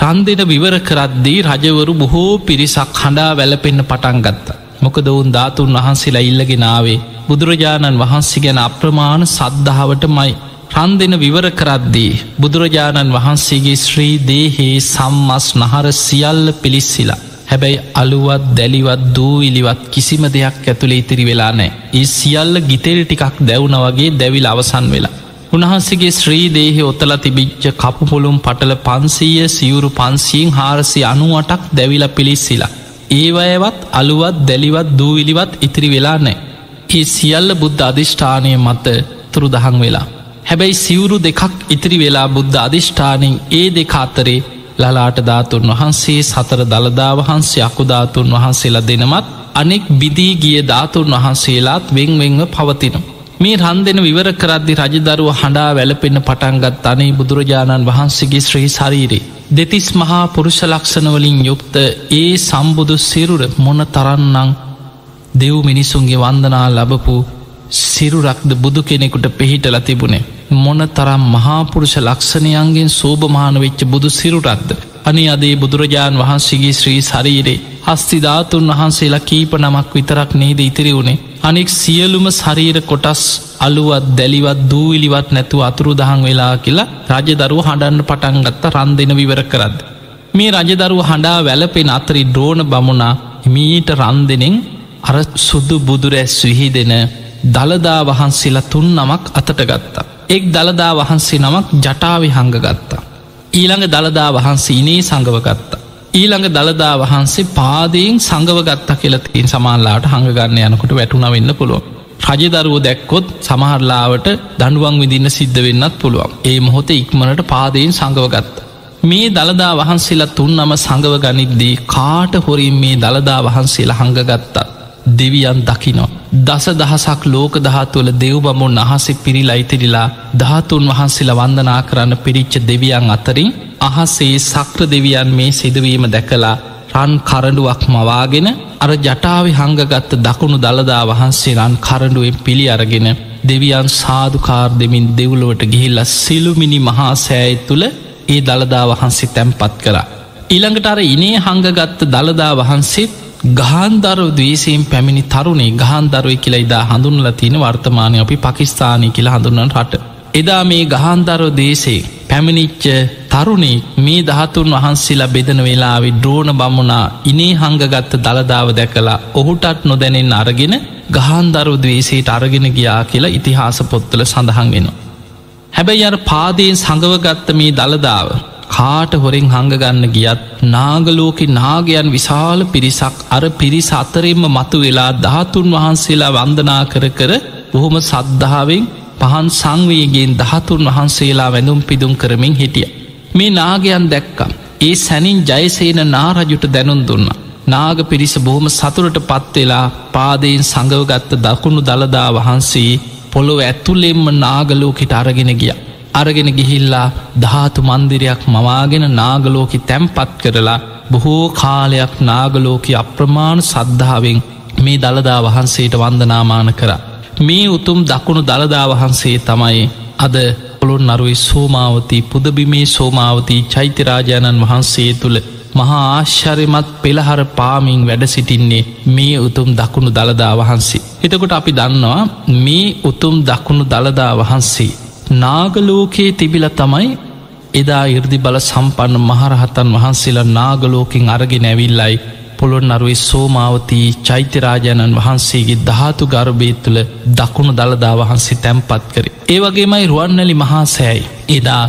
රන්දෙන විවර කරද්දී රජවරු බොහෝ පිරිසක් හඬා වැලපෙන්න්න පටන් ගත්ත. මොක දවුන් ධාතුන් වහන්සේලා ඉල්ලගෙනාවේ බුදුරජාණන් වහන්සේ ගැන අප්‍රමාණ සද්ධාවට මයි රන්දෙන විවර කරද්දී බුදුරජාණන් වහන්සේගේ ශ්‍රී දේහේ සම්මස් නහර සියල්ල පිලිස්සිලා. හැබැයි අලුවත් දැලිවත් දූවිලිවත් කිසිම දෙයක් ඇතුළේ ඉතිරි වෙලා නෑ. ඒ සියල්ල ගිතෙල් ටිකක් දැවුන වගේ දැවිල් අවසන් වෙලා. උන්හන්සේගේ ශ්‍රී දේහෙ ඔතල තිබිච්ච කපුපොළුම් පටල පන්සීය සිවුරු පන්සියෙන් හාරසි අනුවටක් දැවිල පිලිස්සිලා. ඒවයවත් අලුවත් දැලිවත් දූවිලිවත් ඉතිරි වෙලා නෑ. ඒ සියල්ල බුද්ධ අධිෂ්ඨානය මත තුරු දහන් වෙලා. හැබැයි සිවුරු දෙකක් ඉතිරි වෙලා බුද්ධ අධිෂ්ඨානින් ඒ දෙක අතරේ ලලාට ධාතුන් වහන්සේ සතර දළදා වහන්සේ අකුධාතුන් වහන්සේලා දෙනමත් අනෙක් බිදී ගිය ධාතුන් වහන්සේලාත් වෙංවෙංව පවතිනවා. මේ රන් දෙෙන විවර කරද්දි රජදරුව හඬා වැලපෙන්න්න පටන්ගත් අනේ බුදුරජාණන් වහන්සේගේ ශ්‍රී ශරීරේ. දෙතිස් මහා පුරුෂ ලක්ෂණවලින් යුක්ත ඒ සම්බුදු සිරුර මොන තරන්නං දෙව් මිනිසුන්ගේ වන්දනා ලබපු සිරුරක්ද බුදු කෙනෙකුට පිහිටල තිබුණේ. මොන තරම් මහාපුරුෂ ලක්ෂණයන්ගෙන් සෝභමාන වෙච්ච බුදු සිරුරක්ද. අනි අදේ බුදුරජාණන් වහන්සේගේ ශ්‍රී ශරීරේ හස්තිධාතුන් වහන්සේලා කීප නමක් විතරක් නේද ඉතිරි වුණේ අනෙක් සියලුම ශරීර කොටස් අලුවත් දැලිවත් දූවිලිවත් නැතුව අතුරු දහන් වෙලා කියලා රජදරුව හඬන්න පටන්ගත්ත රන් දෙෙන විවර කරද. මේ රජදරුව හඬා වැලපෙන අතරි ද්‍රෝණ බමුණා මීට රන් දෙනෙන් අර සුද්දු බුදුරැස් විහි දෙන දළදා වහන්සේලා තුන් නමක් අතට ගත්තා. එක් දළදා වහන්සේ නමක් ජටාවි හංග ගත්තා. ඊළඟ දළදා වහන්සේ ඉනේ සඟවගත්තා. ඊළඟ දළදා වහන්සේ පාදයෙන් සඟව ගත්තා කියලතින් සමාල්ලාට හඟගන්න යනකොට වැටුණ වෙන්න පුළුවන්. රජදරුව දැක්කොත් සමහරලාවට දඩුවන් විදින්න සිද්ධ වෙන්නත් පුළුවන් ඒ මොහොත ඉක්මනට පාදයෙන් සඟවගත්ත. මේ දළදා වහන්සේලා තුන් නම සඟව ගනිද්දී කාට හොරින් මේ දළදා වහන්සේලා හඟගත්තත් දෙවියන් දකිනො. දස දහසක් ලෝක දහතුවල දෙව්බමුන් අහසෙ පිරිලා ඉතිරිලා ධාතුන් වහන්සේලා වන්දනා කරන්න පිරිච්ච දෙවියන් අතරින් අහසේ සක්‍ර දෙවියන් මේ සිදුවීම දැකලා රන් කරඩුවක් මවාගෙන අර ජටාවි හංගගත්ත දකුණු දළදා වහන්සේ රන් කරඩුවෙන් පිළි අරගෙන දෙවියන් සාධකාර් දෙමින් දෙව්ලොවට ගිහිල්ල සිළුමිනි මහා සෑයි තුළ ඒ දළදා වහන්සේ තැම්පත් කරා. ඉළඟට අර ඉනේ හංගගත්ත දළදා වහන්සේත් ගහන්දරව දවේසයෙන් පැමිණි තරුණේ ගහන්දරුව කියලා ඉදා හඳුන්ල තියෙන වර්තමානය අපි පකිස්ථානය කියලා හඳුන්නන් රට. එදා මේ ගහන්දරව දේශේ පැමිණිච්ච තරුණේ මේ දහතුන් වහන්සේලා බෙදන වෙලාවි ද්‍රෝණ බමුණා ඉනේ හංගගත්ත දළදාව දැකලා ඔහුටත් නොදැනෙන් අරගෙන ගහන්දරව දවේසේට අරගෙන ගියා කියලා ඉතිහාස පොත්තල සඳහන් වෙනවා. හැබැයි අර පාදයෙන් සඟවගත්ත මේ දළදාව කාට හොරෙන් හඟගන්න ගියත් නාගලෝකෙ නාගයන් විශාල පිරිසක් අර පිරිස අතරෙන්ම මතු වෙලා ධාතුන් වහන්සේලා වන්දනා කර කර බොහොම සද්ධාවෙන් පහන් සංවයගෙන් දහතුන් වහන්සේලා වැඳුම් පිදුම් කරමින් හිටිය. මේ නාගයන් දැක්කම්. ඒ සැනින් ජයසේන නාරජුට දැනුන් දුන්න. නාග පිරිස බොහොම සතුරට පත්වෙලා පාදයෙන් සඟවගත්ත දකුණු දළදා වහන්සේ පොළොව ඇතුළෙෙම්ම නාගලෝකට අරගෙන ගියා. අරගෙන ගිහිල්ලා ධාතු මන්දිරයක් මවාගෙන නාගලෝකි තැම්පත් කරලා බොහෝ කාලයක් නාගලෝක අප්‍රමාණ සද්ධාවෙන් මේ දළදා වහන්සේට වන්දනාමාන කර. මේ උතුම් දකුණු දළදා වහන්සේ තමයි අද පොළොන් නරුයි සෝමාවතී පුදබිමේ සෝමාවතී චෛත්‍යරාජාණන් වහන්සේ තුළ මහා ආශ්චර්යමත් පෙළහර පාමින් වැඩ සිටින්නේ මේ උතුම් දකුණු දළදා වහන්සේ. එතකොට අපි දන්නවා මේ උතුම් දකුණු දළදා වහන්සේ. නාගලෝකයේ තිබිල තමයි එදා ඉර්දි බල සම්පන්න මහරහතන් වහන්සේලා නාගලෝකින් අරගෙන ඇවිල්ලයි පොළොන් අරුයි සෝමාවතී චෛත්‍යරාජාණන් වහන්සේගේ ධාතු ගර්භය තුළ දකුණු දළදා වහන්සේ තැම්පත් කරේ. ඒවගේමයි රුවන්නලි මහා සෑයි. එදා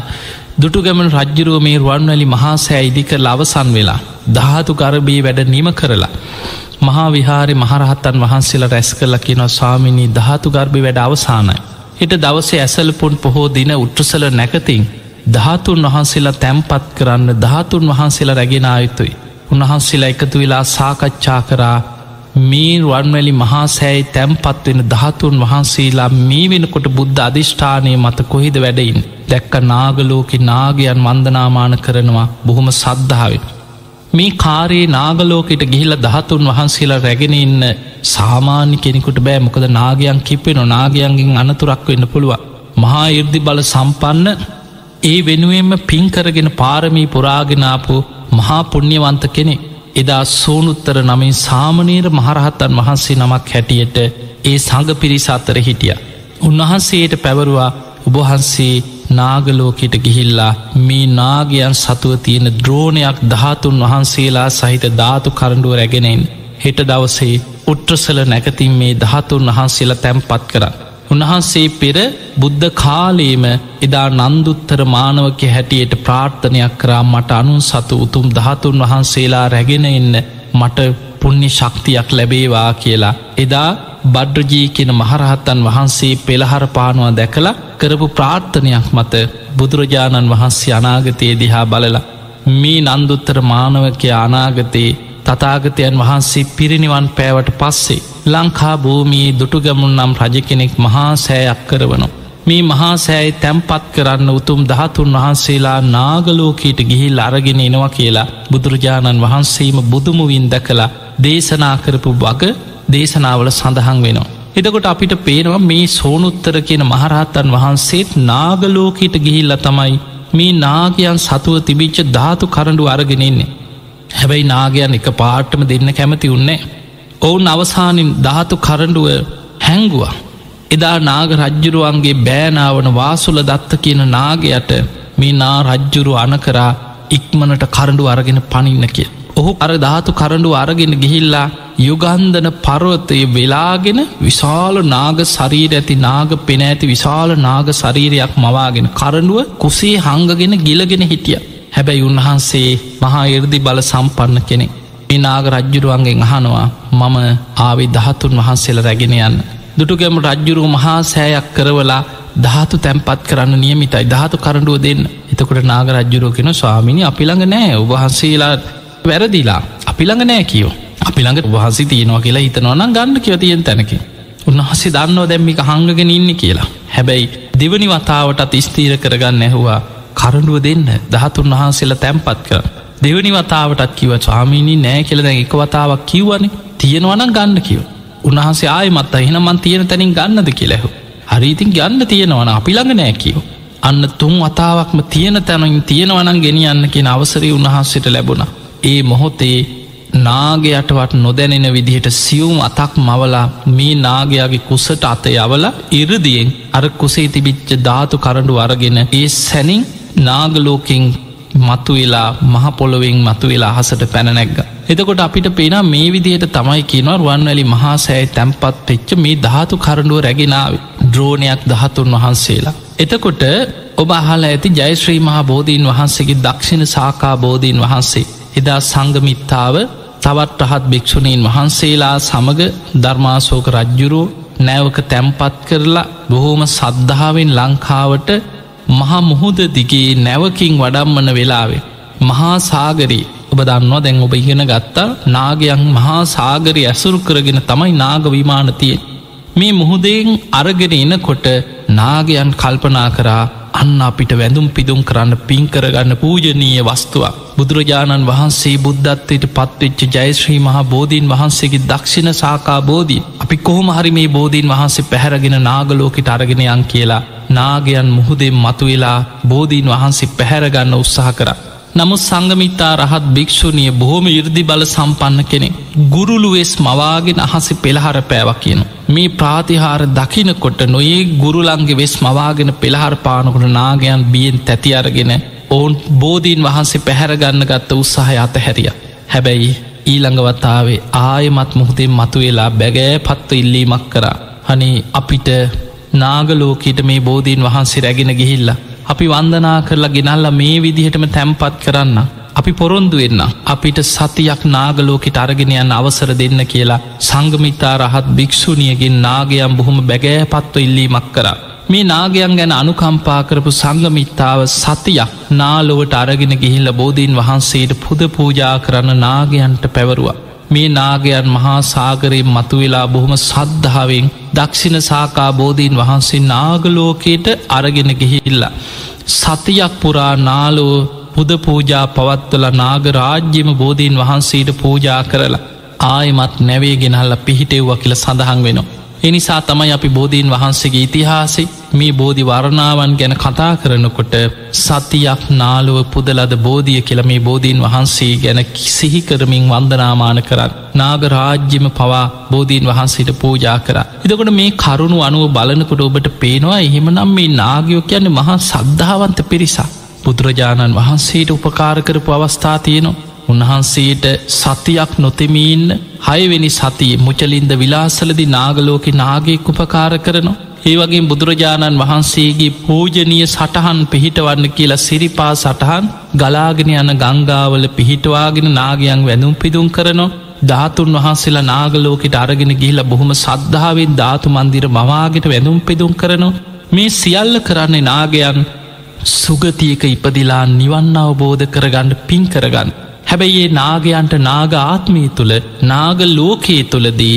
දුටුගමන රජ්ජුරුව මේ රුවන්වැලි මහා සෑ ඉදික ලවසන් වෙලා ධාතු ගරබී වැඩ නිම කරලා. මහා විහාරි මහරහත්තන් වහන්සේලා රැස් කරල කිනො ස්වාමිනී ධාතු ගර්භි වැඩ අවසානයි. එට දවසේ ඇසලපුන් පොහෝ දින උට්ටසල නැකතින් ධාතුන් වහන්සේලා තැම්පත් කරන්න ධාතුන් වහන්සේලා රැගෙන ආයුතුයි. උන්වහන්සේලා එකතු වෙලා සාකච්ඡා කරා මේ රුවන්වැලි මහා සෑයි තැම්පත්වෙන ධාතුන් වහන්සේලා මේ වෙනකොට බුද්ධ අධිෂ්ඨානය මත කොහිද වැඩයින් දැක්ක නාගලෝකෙ නාගයන් වන්දනාමාන කරනවා බොහොම සද්ධාවෙන්. මේ කාරයේ නාගලෝකෙට ගිහිල දහතුන් වහන්සේලා රැගෙන ඉන්න සාමාන්‍ය කෙනෙකුට බෑ මොකද නාගයන් කිපෙන නාගයන්ගෙන් අනතුරක් වෙන්න පුළුව. මහා ඉර්දි බල සම්පන්න ඒ වෙනුවෙන්ම පින්කරගෙන පාරමී පුරාගෙනාපු මහා පුුණ්්‍යවන්ත කෙනෙ එදා සෝනුත්තර නමින් සාමනීර මහරහත්තන් වහන්සේ නමක් හැටියට ඒ සඟ පිරිස අතර හිටිය. උන්වහන්සේට පැවරුවා උබහන්සේ නාගලෝකෙට ගිහිල්ලා මේ නාගයන් සතුව තියෙන ද්‍රෝණයක් ධාතුන් වහන්සේලා සහිත ධාතු කරඩුව රැගෙනෙන් හෙට දවසේ උට්‍රසල නැකතින් මේ ධාතුන් වහන්සේලා තැම්පත් කරන්න. උන්වහන්සේ පෙර බුද්ධ කාලේම එදා නන්දුත්තර මානවක හැටියට ප්‍රාර්ථනයක් කරා මට අනුන් සතු උතුම් ධාතුන් වහන්සේලා රැගෙන එන්න මට පුුණ්‍ය ශක්තියක් ලැබේවා කියලා. එදා බඩ්රජී කෙන මහරහත්තන් වහන්සේ පෙළහර පානුව දැකලා කරපු ප්‍රාර්ථනයක් මත බුදුරජාණන් වහන්සේ අනාගතයේ දිහා බලලා. මේ නන්දුත්තර මානවකය අනාගතයේ තතාගතයන් වහන්සේ පිරිනිවන් පෑවට පස්සේ ලංකා භූමී දුටුගමුන් නම් රජ කෙනෙක් මහා සෑයක් කරවනු. මේ මහා සෑයි තැම්පත් කරන්න උතුම් දහතුන් වහන්සේලා නාගලෝකීට ගිහිල් අරගෙන එනවා කියලා බුදුරජාණන් වහන්සේම බුදුමුවින් දැකලා දේශනා කරපු වග දේශනාවල සඳහන් වෙනවා. එදකොට අපිට පේනවා මේ සෝනුත්තර කියන මහරහත්තන් වහන්සේත් නාගලෝකීට ගිහිල්ල තමයි මේ නාගයන් සතුව තිබිච්ච ධාතු කරඩු අරගෙනෙන්නේ. හැබැයි නාගයන් එක පාට්ටම දෙන්න කැමති උන්නේ. ඔවුන් අවසානින් ධාතු කරඩුව හැංගුවා. එදා නාග රජ්ජුරුවන්ගේ බෑනාවන වාසුල දත්ත කියන නාගයට මේ නා රජ්ජුරු අනකරා ඉක්මනට කරඩු අරගෙන පනින්න කිය. ඔහු අර ධාතු කරඩු අරගෙන ගිහිල්ලා යුගන්දන පරවතය වෙලාගෙන විශාල නාග සරීර ඇති නාග පෙන ඇති විශාල නාග සරීරයක් මවාගෙන කරඩුව කුසේ හංගගෙන ගිලගෙන හිටිය. හැබැයි උන්වහන්සේ මහා එරදි බල සම්පන්න කෙනෙක්. මේ නාග රජ්ජුරුවන්ගෙන් අහනවා මම ආවි දහතුන් වහන්සේල රැගෙන යන්න. දුටුගැම රජ්ජුරුව මහා සෑයක් කරවලා ධාතු තැන්පත් කරන්න නියමිතයි ධාතු කරඩුව දෙන්න එතකොට නාග රජ්ජුරුවකෙන ස්වාමිනි අපිළඟ නෑ උබහන්සේලා වැරදිලා අපිළඟ නෑ කියෝ අපිළඟ වහසි තියෙනවා කියලා හිතනවනම් ගන්න කියව තියෙන් තැනකි. උන්වහසේ දන්නව දැම්මික හංගගෙන ඉන්න කියලා. හැබැයි දෙවනි වතාවටත් ස්තීර කරගන්න ඇහවා කරඩුව දෙන්න දහතුන් වහන්සේලා තැන්පත් කර දෙවනි වතාවටත් කිව ස්වාමීණී නෑ කියල දැන් එක වතාවක් කිව්වනේ. තියෙනවනම් ගන්න කිව උන්හන්සේ ආයමත් එහෙන මන් තියෙන තැනින් ගන්නද? කියලෙහු හරිඉතින් ගන්න තියෙනවන අපිළඟ නෑ කියව අන්න තුන් වතාවක්ම තියෙන තැනින් තියෙනවනන් ගෙනියන්න කියෙන අවසරී උන්හන්සට ලැබුණ. ඒ මොහොතේ නාගයටවත් නොදැනෙන විදිහට සියුම් අතක් මවලා මේ නාගයාගේ කුසට අත යවල ඉරදියෙන් අර කුසේ තිබිච්ච ධාතු කරඩු අරගෙන ඒ සැනින් නාගලෝකින් මතු වෙලා මහපොළොවෙන් මතු වෙලා අහසට පැනනැක්ග. එතකොට අපිට පේන මේ විදියට තමයි කියනවා රුවන්වැලි මහා සෑයි තැම්පත් පෙච්ච මේ ධාතු කරඩුව රැගෙනාව ද්‍රෝණයක් දහතුන් වහන්සේලා. එතකොට ඔබ අහල ඇති ජයශ්‍රී මහා බෝධීන් වහන්සේගේ දක්ෂිණ සාකා බෝධීන් වහන්සේ. එදා සංගමිත්තාව තවත් රහත් භික්‍ෂුණීන් වහන්සේලා සමඟ ධර්මාසෝක රජ්ජුරුව නැවක තැම්පත් කරලා බොහෝම සද්ධාවෙන් ලංකාවට මහා මුහුද දිගේ නැවකින් වඩම්මන වෙලාවේ. මහා සාගරී ඔබ දන්නවා දැන් ඔබ ඉගෙන ගත්තා නාගයන් මහා සාගරය ඇසුරු කරගෙන තමයි නාග විමානතියෙන්. මේ මුහුදෙන් අරගෙන එනකොට නාගයන් කල්පනා කරා අන්න අපිට වැඳුම් පිදුම් කරන්න පින්කරගන්න පූජනීය වස්තුවක්. බුදුරජාණන් වහන්සේ බුද්ධත්වයට පත්වෙච්ච ජයශ්‍රී මහා බෝධීන් වහන්සේගේ දක්ෂිණ සාකා බෝධී. අපි කොහොම හරි මේ බෝධීන් වහන්සේ පැහැරගෙන නාගලෝකට අරගෙනයන් කියලා නාගයන් මුහුදෙන් මතුවෙලා බෝධීන් වහන්සේ පැහැරගන්න උත්සාහ කර. නමුත් සංගමිතා රහත් භික්‍ෂුණිය බොහොම ඉර්දි බල සම්පන්න කෙනෙ. ගුරුළුවෙස් මවාගෙන අහසි පෙළහර පෑව කියන. මේ ප්‍රාතිහාර දකිනකොට නොයේ ගුරුලන්ගේ වෙස් මවාගෙන පෙළහර පානකොට නාගයන් බියෙන් තැති අරගෙන ඔවුන් බෝධීන් වහන්සේ පැහැරගන්න ගත්ත උත්සාහය අත හැරිය. හැබැයි ඊළඟවතාවේ ආයමත් මුහදෙන් මතුවෙලා බැගෑ පත්ව ඉල්ලීමක් කරා. හනේ අපිට නාගලෝකීට මේ බෝධීන් වහන්සේ රැගෙන ගිහිල්ලා. අපි වන්දනා කරලා ගෙනල්ල මේ විදිහටම තැම්පත් කරන්න. අපි පොරොන්දු වෙන්න අපිට සතියක් නාගලෝකට අරගෙනයන් අවසර දෙන්න කියලා සංගමිතා රහත් භික්‍ෂුණියගෙන් නාගයම් බොහොම බැගෑ පත්ව ඉල්ලීමක් කරා. මේ නාගයන් ගැන අනුකම්පා කරපු සංගමිත්තාව සතියක් නාලොවට අරගෙන ගිහිල්ල බෝධීන් වහන්සේට පුද පූජා කරන්න නාගයන්ට පැවරුවා. මේ නාගයන් මහා සාගරයෙන් මතුවෙලා බොහොම සද්ධාවෙන් දක්ෂිණ සාකා බෝධීන් වහන්සේ නාගලෝකයට අරගෙන ගිහිල්ලා. සතියක් පුරා නාලෝ පුද පූජා පවත්වල නාග රාජ්‍යම බෝධීන් වහන්සේට පූජා කරලා ආයමත් නැවේ ගෙනහල්ල පිහිටෙව්ව කියල සඳහන් වෙනවා. එනිසා තමයි අපි බෝධීන් වහන්සේගේ ඉතිහාසෙ මේ බෝධි වරණාවන් ගැන කතා කරනකොට සතියක් නාලුව පුදලද බෝධිය කියල මේ බෝධීන් වහන්සේ ගැන කිසිහි කරමින් වන්දනාමාන කරන්න. නාග රාජ්‍යම පවා බෝධීන් වහන්සේට පූජා කර. එදකොට මේ කරුණු අනුව බලනකොට ඔබට පේනවා එහෙමනම් මේ නාගයෝ කියන්නේ මහා සද්ධාවන්ත පිරිසා. බුදුරජාණන් වහන්සේට උපකාරකරපු අවස්ථා තියෙනවා. උන්වහන්සේට සතියක් නොතෙමීන්න හයවෙනි සතිය මුචලින්ද විලාසලදි නාගලෝක නාගෙක් උපකාර කරනවා. ඒ වගේ බුදුරජාණන් වහන්සේගේ පූජනීය සටහන් පිහිටවන්න කියලා සිරිපා සටහන් ගලාගෙන යන ගංගාවල පිහිටවාගෙන නාගයන් වැඳුම් පිදුම් කරනවා. ධාතුන් වහන්සේලා නාගලෝකට අරගෙන ගිහිලා බොහොම සද්ධාවෙන් ධාතු මන්දිර මවාගෙට වැඳුම් පෙදුම් කරනවා. මේ සියල්ල කරන්නේ නාගයන් සුගතියක ඉපදිලා නිවන්න අවබෝධ කරගන්න පින් කරගන්න. හැබැයි ඒ නාගයන්ට නාග ආත්මී තුළ නාග ලෝකයේ තුළදී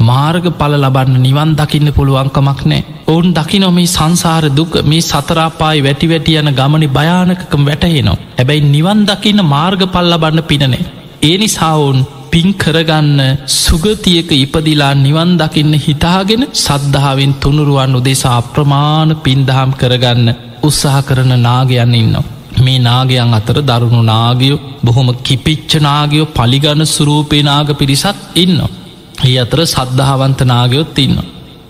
මාර්ග පල ලබන්න නිවන් දකින්න පුළුවන්කමක් නෑ ඔවුන් දකි නොමේ සංසාර දුක මේ සතරාපායි වැටි වැටි යන ගමනි භයානකකම වැටහෙනවා. හැබැයි නිවන් දකින්න මාර්ග පල් ලබන්න පිනනේ ඒ නිසාවුන් පින් කරගන්න සුගතියක ඉපදිලා නිවන් දකින්න හිතාගෙන සද්ධාවෙන් තුනුරුවන් උදෙසා අප්‍රමාණ පින්දහම් කරගන්න උත්සාහ කරන නාගයන්න ඉන්නවා. මේ නාගයන් අතර දරුණු නාගයෝ බොහොම කිපිච්චනාගයෝ පලිගන්න සුරූපේ නාග පිරිසත් ඉන්න. ඒ අතර සද්ධාවන්ත නාගයොත් ඉන්න.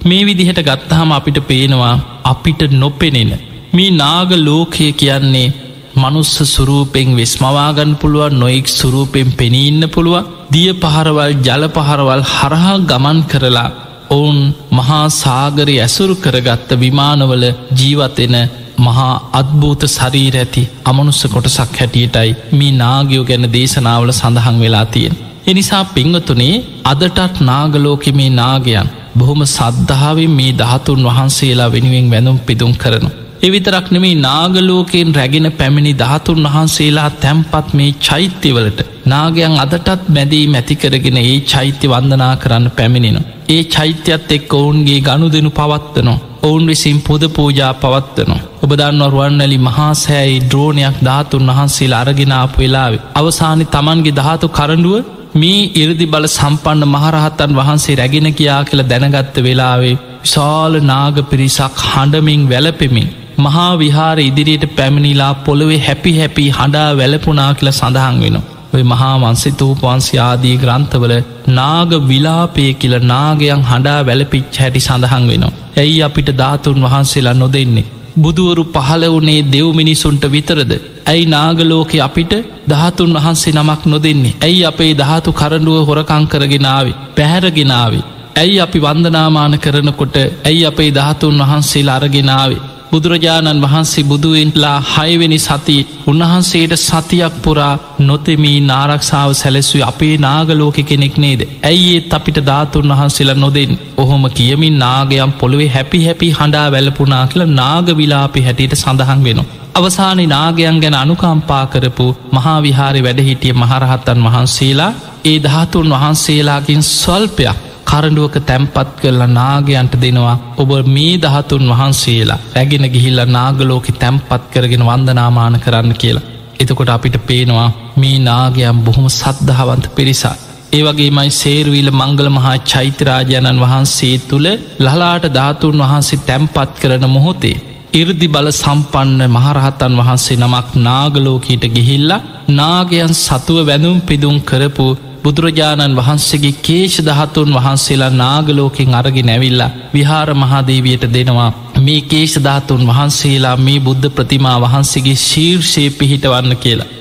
මේ විදිහට ගත්තහම අපිට පේනවා අපිට නොපෙනෙන. මේ නාග ලෝකය කියන්නේ මනුස්ස සුරූපෙන් වෙස්මවාගන් පුළුවන් නොෙක් සුරූපෙන් පෙනීන්න පුළුවන් දිය පහරවල් ජල පහරවල් හරහා ගමන් කරලා ඔවුන් මහා සාගරය ඇසුරු කරගත්ත විමානවල ජීවතෙන මහා අත්භූත ශරීර ඇති අමනුස්ස කොටසක් හැටියටයි මේ නාගයෝ ගැන දේශනාවල සඳහන් වෙලා තියෙන්. එනිසා පිංගතුනේ අදටත් නාගලෝකෙ මේ නාගයන් බොහොම සද්ධාවෙන් මේ ධාතුන් වහන්සේලා වෙනුවෙන් වැඳුම් පිදුම් කරනු. එවිතරක් නෙමේ නාගලෝකයෙන් රැගෙන පැමිණි ධාතුන් වහන්සේලා තැම්පත් මේ චෛත්‍යවලට නාගයන් අදටත් මැදී මැතිකරගෙන ඒ චෛත්‍ය වන්දනා කරන්න පැමිණෙන. ඒ චෛත්‍යත් එක් ඔවුන්ගේ ගණු දෙනු පවත්වනවා. ඔවුන් විසින් පුද පූජා පවත්වනවා. ඔබ දන්න රුවන්නලි මහාසෑයි ද්‍රෝණයක් ධාතුන් වහන්සේලා අරගෙනාපු වෙලාවේ. අවසානි තමන්ගේ ධාතු කරඩුව මේ ඉරදි බල සම්පන්න මහරහත්තන් වහන්සේ රැගෙන කියා කියල දැනගත්ත වෙලාවේ විශාල නාග පිරිසක් හඬමින් වැලපෙමින්. මහා විහාර ඉදිරියට පැමිණිලා පොළොවේ හැපි හැපි හඬා වැලපුනා කියල සඳහන් වෙනවා. ඔය මහා වන්සිතූපවන්සේ ආදී ග්‍රන්ථවල නාග විලාපය කියල නාගයන් හඬා වැලපිච් හැටි සඳහන් වෙනවා. ඇයි අපිට ධාතුන් වහන්සේලා නොදෙන්නේ. බුදුවරු පහළ වනේ දෙව් මිනිසුන්ට විතරද. ඇයි නාගලෝකෙ අපිට ධාතුන් වහන්සේ නමක් නොදෙන්නේ. ඇයි අපේ ධාතු කරඩුව හොරකංකරගෙනාවේ පැහැරගෙනාවේ. ඇයි අපි වන්දනාමාන කරනකොට ඇයි අපේ ධාතුන් වහන්සේලා අරගෙනාවේ. බුදුරජාණන් වහන්සේ බුදුවෙන්ලා හයවෙනි සති උන්වහන්සේට සතියක් පුරා නොතෙමී නාරක්ෂාව සැලෙසුයි අපේ නාගලෝක කෙනෙක් නේද. ඇයිඒත් අපිට ධාතුන් වහන්සේලා නොදෙන් ඔහොම කියමින් නාගයම් පොළොවේ හැපි හැපි හඬා වැලපුනා කියල නාගවිලාපි හැටියට සඳහන් වෙනවා. අවසානි නාගයන් ගැන අනුකම්පා කරපු මහාවිහාරි වැඩහිටිය මහරහත්තන් වහන්සේලා ඒ ධාතුන් වහන්සේලාකින් ස්වල්පයක් කරඩුවක තැම්පත් කරලා නාගයන්ට දෙනවා ඔබ මේ දහතුන් වහන්සේලා රැගෙන ගිහිල්ල නාගලෝක තැම්පත් කරගෙන වන්දනාමාන කරන්න කියලා. එතකොට අපිට පේනවා මේ නාගයම් බොහොම සද්ධාවන්ත පිරිසා. ඒවගේමයි සේරුවීල මංගල මහා චෛත්‍යරාජාණන් වහන්සේ තුළ ලලාට ධාතුන් වහන්සේ තැම්පත් කරන මොහොතේ. ඉර්දි බල සම්පන්න මහරහතන් වහන්සේ නමක් නාගලෝකීට ගිහිල්ලා නාගයන් සතුව වැඳුම් පිදුම් කරපු බුදුරජාණන් වහන්සේගේ කේෂ දහතුන් වහන්සේලා නාගලෝකෙන් අරගි නැවිල්ලා විහාර මහාදේවයට දෙනවා මේ කේෂ ධාතුන් වහන්සේලා මේ බුද්ධ ප්‍රතිමා වහන්සේගේ ශීර්ෂය පිහිටවන්න කියලා.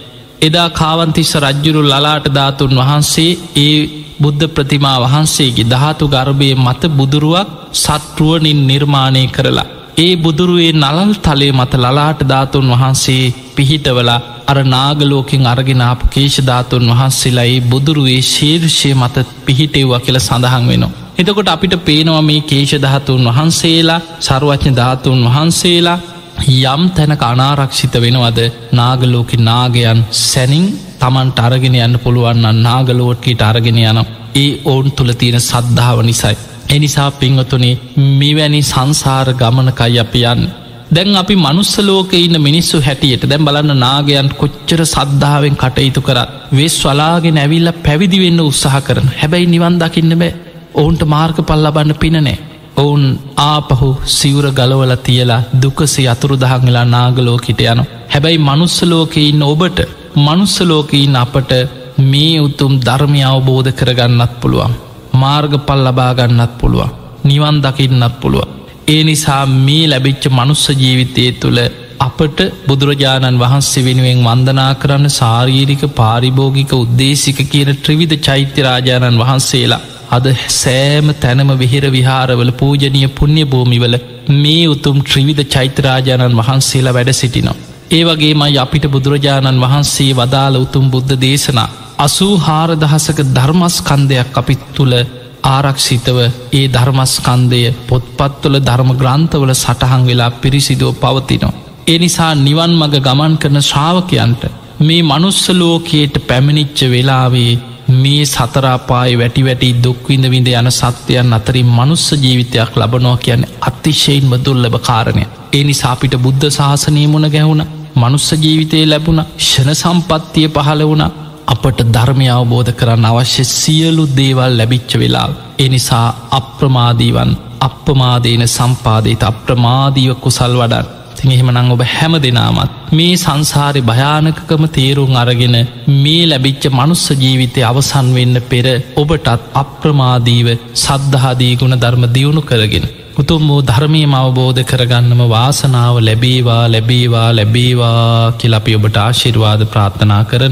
එදා කාවන්තිස්ස රජ්ජුරු ලලාට ධාතුන් වහන්සේ ඒ බුද්ධ ප්‍රතිමා වහන්සේගේ ධාතු ගර්භය මත බුදුරුවක් සත්රුවනින් නිර්මාණය කරලා. ඒ බුදුරුවේ නලල් තලේ මත ලලාට ධාතුන් වහන්සේ පිහිටවලා අර නාගලෝකින් අරගෙනාපු කේෂධාතුන් වහන්සේලායි බුදුරුවේ ශීර්ෂය මත පිහිටෙව්වා කියල සඳහන් වෙනවා. එතකොට අපිට පේනවා මේ කේෂධාතුන් වහන්සේලා සරුවච්ඥ ධාතුන් වහන්සේලා යම් තැනක අනාරක්ෂිත වෙනවද නාගලෝක නාගයන් සැනින් තමන්ට අරගෙන යන්න පුළුවන්න නාගලෝට්කිට අරගෙන යනම් ඒ ඔවුන් තුළ තියෙන සද්ධාව නිසයි. එනිසා පිංහතුනේ මෙවැනි සංසාර ගමනකයි අප යන්න. දැන් අපි මනුස්සලෝක ඉන්න මිනිස්සු හැටියට දැම් බලන්න නාගයන් කොච්චර සද්ධාවෙන් කටයුතු කරත් වෙස් වලාගෙන ඇවිල්ල පැවිදිවෙන්න උත්සාහ කරන හැබැයි නිවන් දකින්න බෑ ඔවුන්ට මාර්ග පල්ලබන්න පිනනේ. ඔවුන් ආපහු සිවුර ගලවල තියලා දුකසි අතුරු දහංගලා නාගලෝකිට යන. හැබැයි මනුස්සලෝක ඉන්න ඔබට මනුස්සලෝකයින්න අපට මේ උතුම් ධර්මය අවබෝධ කරගන්නත් පුළුවන්. මාර්ග පල් ලබාගන්නත් පුළුවන්. නිවන් දකින්නත් පුළුව. ඒ නිසා මේ ලැබිච්ච මනුස්ස ජීවිතය තුළ අපට බුදුරජාණන් වහන්සේ වෙනුවෙන් වන්දනා කරන්න සාරීරික පාරිභෝගික උද්දේශික කියන ත්‍රවිධ චෛත්‍යරාජාණන් වහන්සේලා අද සෑම තැනම විහිර විහාරවල පූජනය පුුණ්‍ය භූමිවල මේ උතුම් ත්‍රිවිධ චෛත්‍යරාජාණන් වහන්සේලා වැඩ සිටිනවා. ඒ වගේමයි අපිට බුදුරජාණන් වහන්සේ වදාළ උතුම් බුද්ධ දේශනා අසූ හාරදහසක ධර්මස්කන්දයක් අපිත් තුළ ආරක්ෂිතව ඒ ධර්මස්කන්දය පොත්පත්තුල ධර්ම ග්‍රන්ථවල සටහන් වෙලා පිරිසිදුව පවතිනවා. ඒ නිසා නිවන් මග ගමන් කරන ශ්‍රාවකයන්ට මේ මනුස්සලෝකයට පැමිණිච්ච වෙලාවේ මේ සතරාපායි වැටි වැටි දුක්විඳ විඳ යන සත්‍යයන් අතරින් මනුස්ස ජීවිතයක් ලබනෝ කියන්න අතිශයින්ම දුල්ලබ කාරණය. ඒ නිසාපිට බුද්ධ ශාසනය මුණ ගැහුණ මනුස්ස ජීවිතය ලැබුණ ෂණ සම්පත්තිය පහළ වුණ අපට ධර්මය අවබෝධ කරන්න අවශ්‍ය සියලු දේවල් ලැබිච්ච වෙලා. එනිසා අප්‍රමාදීවන් අප්‍රමාදේන සම්පාදයට අප්‍රමාදීව කුසල් වඩන්. තින් එහෙමනං ඔබ හැම දෙනාමත් මේ සංසාරය භයානකකම තේරුම් අරගෙන මේ ලැබිච්ච මනුස්ස ජීවිතය අවසන් වෙන්න පෙර ඔබටත් අප්‍රමාදීව සද්ධහාදී ගුණ ධර්ම දියුණු කරගෙන. උතුම් වූ ධර්මය අවබෝධ කරගන්නම වාසනාව ලැබේවා ලැබේවා ලැබේවා කියලපි ඔබට ආශිර්වාද ප්‍රාත්ථනා කරන